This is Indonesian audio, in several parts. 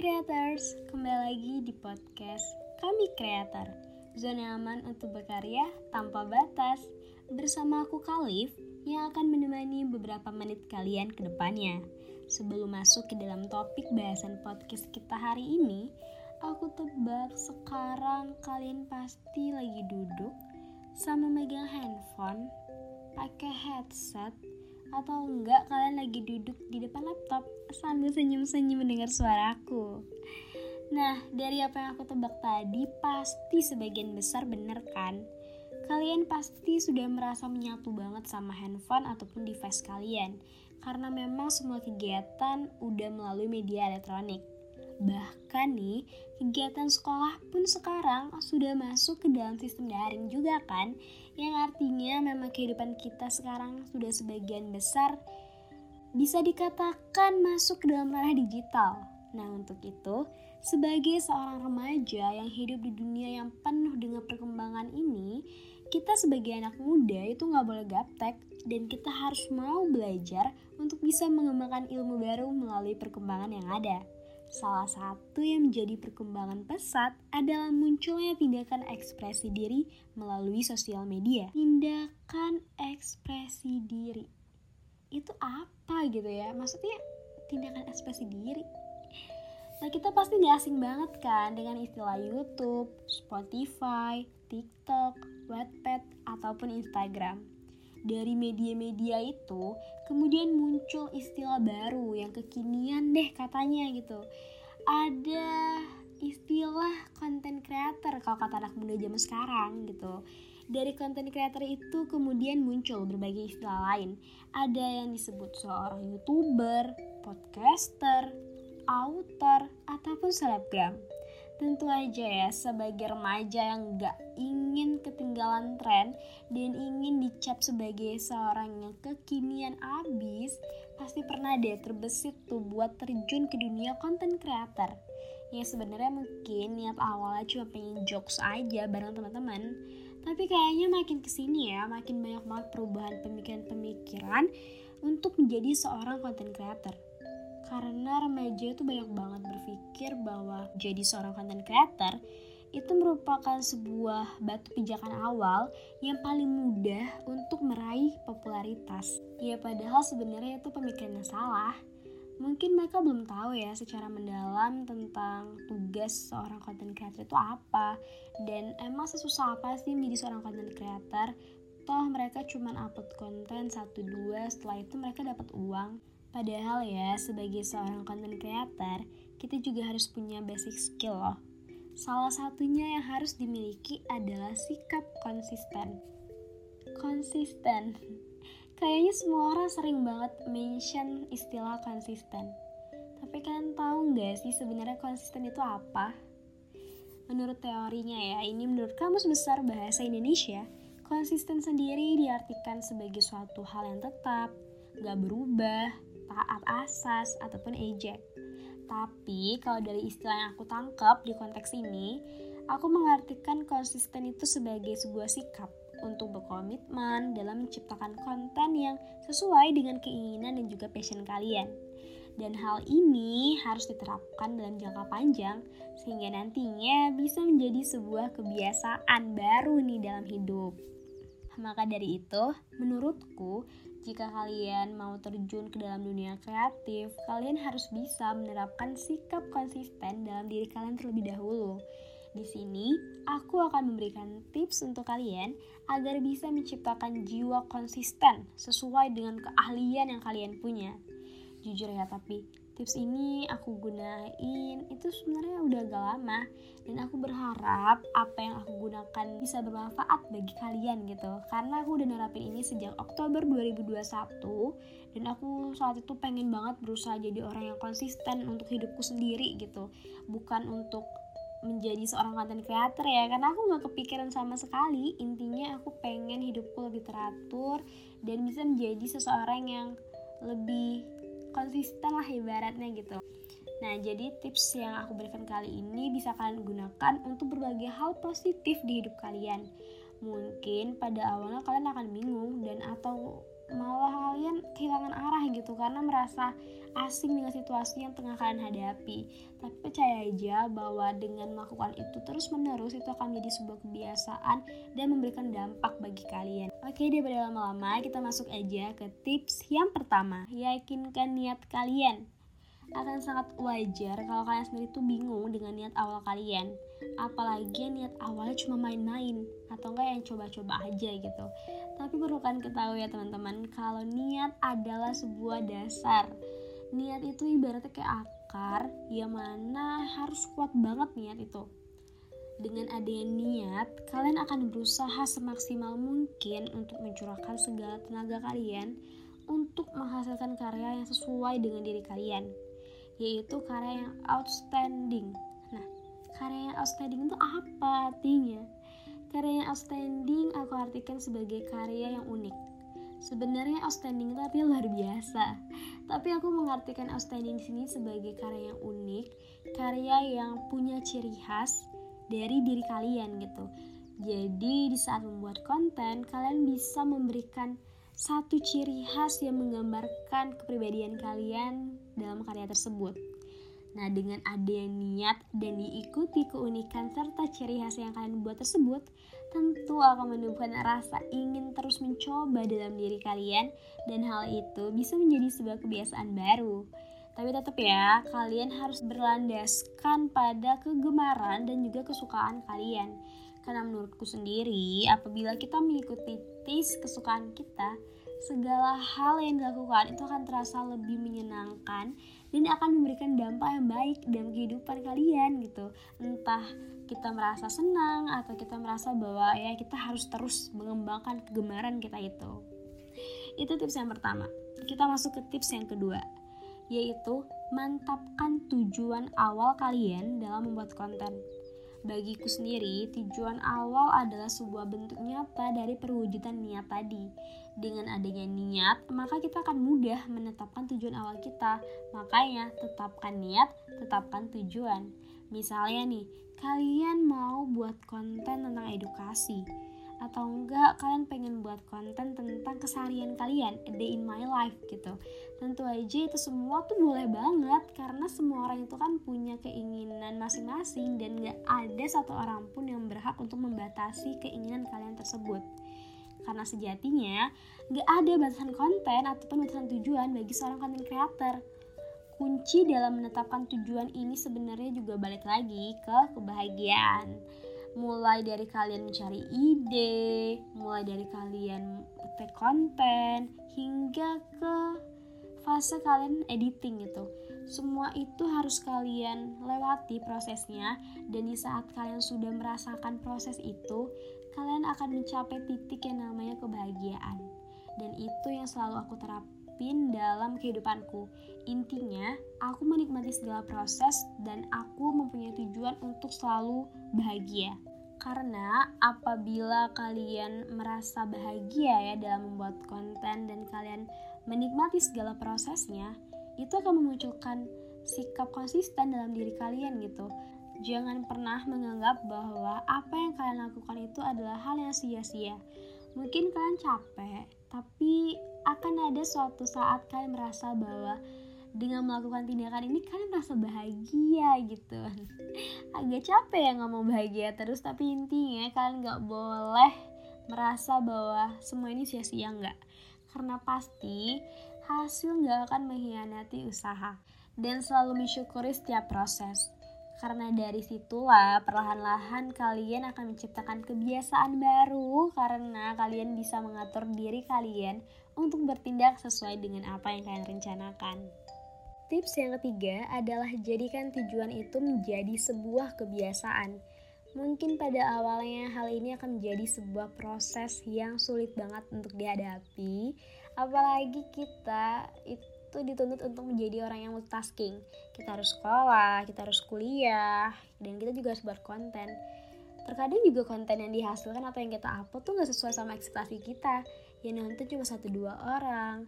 Creators, kembali lagi di podcast Kami Creator. Zona aman untuk berkarya tanpa batas. Bersama aku Kalif yang akan menemani beberapa menit kalian ke depannya. Sebelum masuk ke dalam topik bahasan podcast kita hari ini Aku tebak sekarang kalian pasti lagi duduk sama megang handphone, pakai headset, atau enggak kalian lagi duduk di depan laptop sambil senyum-senyum mendengar suaraku. Nah, dari apa yang aku tebak tadi, pasti sebagian besar bener kan? Kalian pasti sudah merasa menyatu banget sama handphone ataupun device kalian, karena memang semua kegiatan udah melalui media elektronik. Bahkan nih, kegiatan sekolah pun sekarang sudah masuk ke dalam sistem daring juga kan, yang artinya memang kehidupan kita sekarang sudah sebagian besar bisa dikatakan masuk ke dalam ranah digital. Nah, untuk itu, sebagai seorang remaja yang hidup di dunia yang penuh dengan perkembangan ini, kita sebagai anak muda itu nggak boleh gaptek dan kita harus mau belajar untuk bisa mengembangkan ilmu baru melalui perkembangan yang ada. Salah satu yang menjadi perkembangan pesat adalah munculnya tindakan ekspresi diri melalui sosial media. Tindakan ekspresi diri itu apa gitu ya? Maksudnya tindakan ekspresi diri. Nah kita pasti gak asing banget kan dengan istilah YouTube, Spotify, TikTok, Wattpad, ataupun Instagram dari media-media itu kemudian muncul istilah baru yang kekinian deh katanya gitu. Ada istilah konten creator kalau kata anak muda zaman sekarang gitu. Dari konten creator itu kemudian muncul berbagai istilah lain. Ada yang disebut seorang youtuber podcaster author ataupun selebgram Tentu aja ya, sebagai remaja yang gak ingin ketinggalan tren dan ingin dicap sebagai seorang yang kekinian abis, pasti pernah deh terbesit tuh buat terjun ke dunia konten creator. Ya sebenarnya mungkin niat awalnya cuma pengen jokes aja bareng teman-teman, tapi kayaknya makin ke sini ya, makin banyak banget perubahan pemikiran-pemikiran untuk menjadi seorang konten creator karena remaja itu banyak banget berpikir bahwa jadi seorang content creator itu merupakan sebuah batu pijakan awal yang paling mudah untuk meraih popularitas. Ya padahal sebenarnya itu pemikiran yang salah. Mungkin mereka belum tahu ya secara mendalam tentang tugas seorang content creator itu apa dan emang sesusah apa sih menjadi seorang content creator. Toh mereka cuma upload konten satu dua setelah itu mereka dapat uang Padahal ya, sebagai seorang content creator, kita juga harus punya basic skill loh. Salah satunya yang harus dimiliki adalah sikap konsisten. Konsisten. Kayaknya semua orang sering banget mention istilah konsisten. Tapi kalian tahu nggak sih sebenarnya konsisten itu apa? Menurut teorinya ya, ini menurut Kamus Besar Bahasa Indonesia, konsisten sendiri diartikan sebagai suatu hal yang tetap, gak berubah, taat asas ataupun ejek. Tapi kalau dari istilah yang aku tangkap di konteks ini, aku mengartikan konsisten itu sebagai sebuah sikap untuk berkomitmen dalam menciptakan konten yang sesuai dengan keinginan dan juga passion kalian. Dan hal ini harus diterapkan dalam jangka panjang sehingga nantinya bisa menjadi sebuah kebiasaan baru nih dalam hidup. Maka dari itu, menurutku jika kalian mau terjun ke dalam dunia kreatif, kalian harus bisa menerapkan sikap konsisten dalam diri kalian terlebih dahulu. Di sini, aku akan memberikan tips untuk kalian agar bisa menciptakan jiwa konsisten sesuai dengan keahlian yang kalian punya. Jujur ya, tapi tips ini aku gunain itu sebenarnya udah agak lama. Dan aku berharap apa yang aku gunakan bisa bermanfaat bagi kalian gitu. Karena aku udah nerapin ini sejak Oktober 2021 dan aku saat itu pengen banget berusaha jadi orang yang konsisten untuk hidupku sendiri gitu. Bukan untuk menjadi seorang content creator ya. Karena aku gak kepikiran sama sekali. Intinya aku pengen hidupku lebih teratur dan bisa menjadi seseorang yang lebih konsisten lah ibaratnya gitu Nah, jadi tips yang aku berikan kali ini bisa kalian gunakan untuk berbagai hal positif di hidup kalian. Mungkin pada awalnya kalian akan bingung dan atau malah kalian kehilangan arah gitu karena merasa asing dengan situasi yang tengah kalian hadapi. Tapi percaya aja bahwa dengan melakukan itu terus-menerus itu akan menjadi sebuah kebiasaan dan memberikan dampak bagi kalian. Oke, daripada lama-lama, kita masuk aja ke tips yang pertama. Yakinkan niat kalian akan sangat wajar kalau kalian sendiri tuh bingung dengan niat awal kalian. Apalagi niat awalnya cuma main-main atau enggak yang coba-coba aja gitu. Tapi perlu kan ketahui ya teman-teman kalau niat adalah sebuah dasar. Niat itu ibaratnya kayak akar yang mana harus kuat banget niat itu dengan adanya niat, kalian akan berusaha semaksimal mungkin untuk mencurahkan segala tenaga kalian untuk menghasilkan karya yang sesuai dengan diri kalian yaitu karya yang outstanding. Nah, karya yang outstanding itu apa artinya? Karya yang outstanding aku artikan sebagai karya yang unik. Sebenarnya outstanding itu artinya luar biasa, tapi aku mengartikan outstanding di sini sebagai karya yang unik, karya yang punya ciri khas dari diri kalian gitu. Jadi di saat membuat konten, kalian bisa memberikan satu ciri khas yang menggambarkan kepribadian kalian dalam karya tersebut. Nah, dengan adanya niat dan diikuti keunikan serta ciri khas yang kalian buat tersebut, tentu akan menumbuhkan rasa ingin terus mencoba dalam diri kalian dan hal itu bisa menjadi sebuah kebiasaan baru. Tapi tetap ya, kalian harus berlandaskan pada kegemaran dan juga kesukaan kalian. Karena menurutku sendiri, apabila kita mengikuti taste kesukaan kita, segala hal yang dilakukan itu akan terasa lebih menyenangkan dan akan memberikan dampak yang baik dalam kehidupan kalian gitu. Entah kita merasa senang atau kita merasa bahwa ya kita harus terus mengembangkan kegemaran kita itu. Itu tips yang pertama. Kita masuk ke tips yang kedua yaitu mantapkan tujuan awal kalian dalam membuat konten Bagiku sendiri, tujuan awal adalah sebuah bentuk nyata dari perwujudan niat tadi. Dengan adanya niat, maka kita akan mudah menetapkan tujuan awal kita. Makanya, tetapkan niat, tetapkan tujuan. Misalnya nih, kalian mau buat konten tentang edukasi atau enggak kalian pengen buat konten tentang keseharian kalian a day in my life gitu tentu aja itu semua tuh boleh banget karena semua orang itu kan punya keinginan masing-masing dan gak ada satu orang pun yang berhak untuk membatasi keinginan kalian tersebut. Karena sejatinya gak ada batasan konten ataupun batasan tujuan bagi seorang content creator. Kunci dalam menetapkan tujuan ini sebenarnya juga balik lagi ke kebahagiaan. Mulai dari kalian mencari ide, mulai dari kalian konten, hingga ke fase kalian editing gitu. Semua itu harus kalian lewati prosesnya dan di saat kalian sudah merasakan proses itu, kalian akan mencapai titik yang namanya kebahagiaan. Dan itu yang selalu aku terapin dalam kehidupanku. Intinya, aku menikmati segala proses dan aku mempunyai tujuan untuk selalu bahagia. Karena apabila kalian merasa bahagia ya dalam membuat konten dan kalian menikmati segala prosesnya, itu akan memunculkan sikap konsisten dalam diri kalian gitu. Jangan pernah menganggap bahwa apa yang kalian lakukan itu adalah hal yang sia-sia. Mungkin kalian capek, tapi akan ada suatu saat kalian merasa bahwa dengan melakukan tindakan ini kalian merasa bahagia gitu agak capek ya ngomong bahagia terus tapi intinya kalian nggak boleh merasa bahwa semua ini sia-sia nggak karena pasti hasil nggak akan mengkhianati usaha dan selalu mensyukuri setiap proses karena dari situlah perlahan-lahan kalian akan menciptakan kebiasaan baru karena kalian bisa mengatur diri kalian untuk bertindak sesuai dengan apa yang kalian rencanakan. Tips yang ketiga adalah jadikan tujuan itu menjadi sebuah kebiasaan. Mungkin pada awalnya hal ini akan menjadi sebuah proses yang sulit banget untuk dihadapi, apalagi kita itu dituntut untuk menjadi orang yang multitasking. Kita harus sekolah, kita harus kuliah, dan kita juga harus buat konten. Terkadang juga konten yang dihasilkan atau yang kita upload tuh gak sesuai sama ekspektasi kita. Yang nonton cuma satu dua orang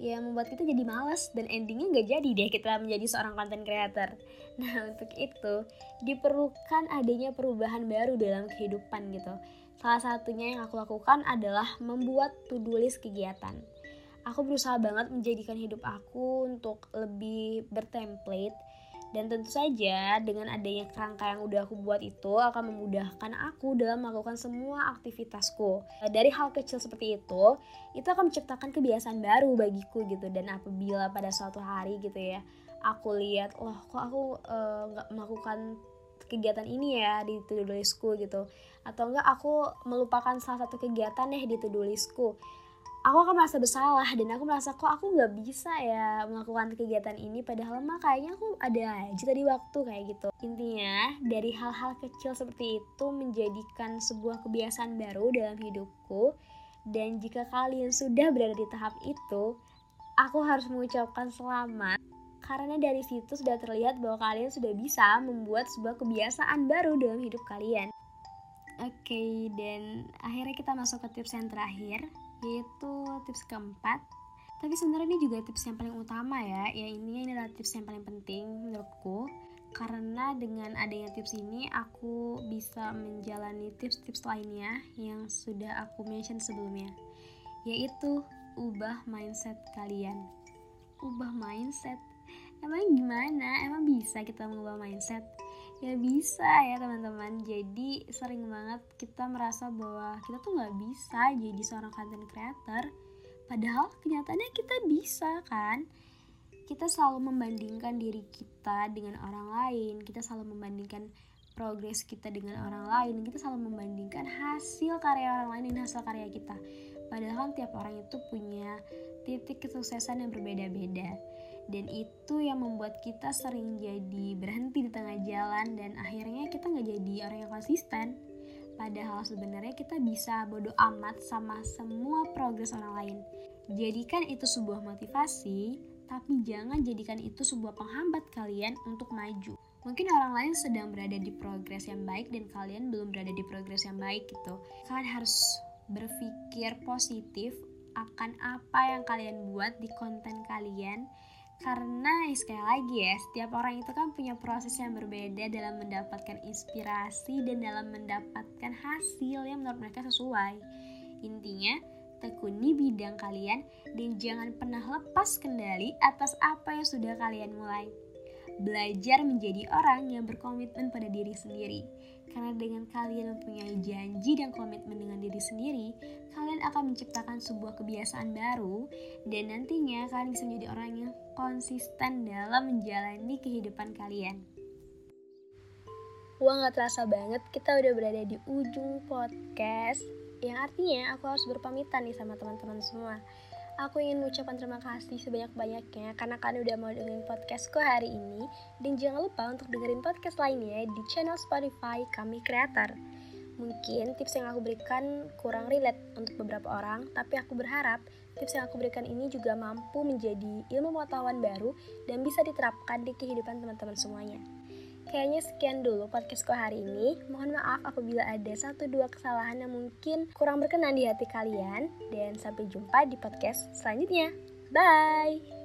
ya membuat kita jadi males dan endingnya nggak jadi deh kita menjadi seorang content creator. Nah untuk itu diperlukan adanya perubahan baru dalam kehidupan gitu. Salah satunya yang aku lakukan adalah membuat to-do list kegiatan. aku berusaha banget menjadikan hidup aku untuk lebih bertemplate dan tentu saja dengan adanya kerangka yang udah aku buat itu akan memudahkan aku dalam melakukan semua aktivitasku. Dari hal kecil seperti itu, itu akan menciptakan kebiasaan baru bagiku gitu. Dan apabila pada suatu hari gitu ya, aku lihat, loh kok aku eh, nggak uh, melakukan kegiatan ini ya di to-do gitu. Atau enggak aku melupakan salah satu kegiatan deh di to-do aku akan merasa bersalah dan aku merasa kok aku nggak bisa ya melakukan kegiatan ini? Padahal mah kayaknya aku ada aja tadi waktu kayak gitu. Intinya dari hal-hal kecil seperti itu menjadikan sebuah kebiasaan baru dalam hidupku. Dan jika kalian sudah berada di tahap itu aku harus mengucapkan selamat. Karena dari situ sudah terlihat bahwa kalian sudah bisa membuat sebuah kebiasaan baru dalam hidup kalian. Oke, okay, dan akhirnya kita masuk ke tips yang terakhir, yaitu tips keempat. Tapi sebenarnya ini juga tips yang paling utama ya. Ya ini adalah tips yang paling penting menurutku. Karena dengan adanya tips ini aku bisa menjalani tips-tips lainnya yang sudah aku mention sebelumnya. Yaitu ubah mindset kalian. Ubah mindset. Emang gimana? Emang bisa kita mengubah mindset ya bisa ya teman-teman. Jadi sering banget kita merasa bahwa kita tuh nggak bisa jadi seorang content creator. Padahal kenyataannya kita bisa kan? Kita selalu membandingkan diri kita dengan orang lain. Kita selalu membandingkan progres kita dengan orang lain. Kita selalu membandingkan hasil karya orang lain dan hasil karya kita. Padahal tiap orang itu punya titik kesuksesan yang berbeda-beda dan itu yang membuat kita sering jadi berhenti di tengah jalan dan akhirnya kita nggak jadi orang yang konsisten. Padahal sebenarnya kita bisa bodoh amat sama semua progres orang lain. Jadikan itu sebuah motivasi tapi jangan jadikan itu sebuah penghambat kalian untuk maju. Mungkin orang lain sedang berada di progres yang baik dan kalian belum berada di progres yang baik gitu. Kalian harus berpikir positif akan apa yang kalian buat di konten kalian karena sekali lagi ya, setiap orang itu kan punya proses yang berbeda dalam mendapatkan inspirasi dan dalam mendapatkan hasil yang menurut mereka sesuai. Intinya, tekuni bidang kalian dan jangan pernah lepas kendali atas apa yang sudah kalian mulai. Belajar menjadi orang yang berkomitmen pada diri sendiri. Karena dengan kalian mempunyai janji dan komitmen dengan diri sendiri, kalian akan menciptakan sebuah kebiasaan baru dan nantinya kalian bisa menjadi orang yang konsisten dalam menjalani kehidupan kalian. Wah gak terasa banget kita udah berada di ujung podcast. Yang artinya aku harus berpamitan nih sama teman-teman semua Aku ingin mengucapkan terima kasih sebanyak-banyaknya karena kalian udah mau dengerin podcastku hari ini. Dan jangan lupa untuk dengerin podcast lainnya di channel Spotify kami Creator. Mungkin tips yang aku berikan kurang relate untuk beberapa orang, tapi aku berharap tips yang aku berikan ini juga mampu menjadi ilmu pengetahuan baru dan bisa diterapkan di kehidupan teman-teman semuanya. Kayaknya sekian dulu podcastku hari ini. Mohon maaf apabila ada satu dua kesalahan yang mungkin kurang berkenan di hati kalian. Dan sampai jumpa di podcast selanjutnya. Bye!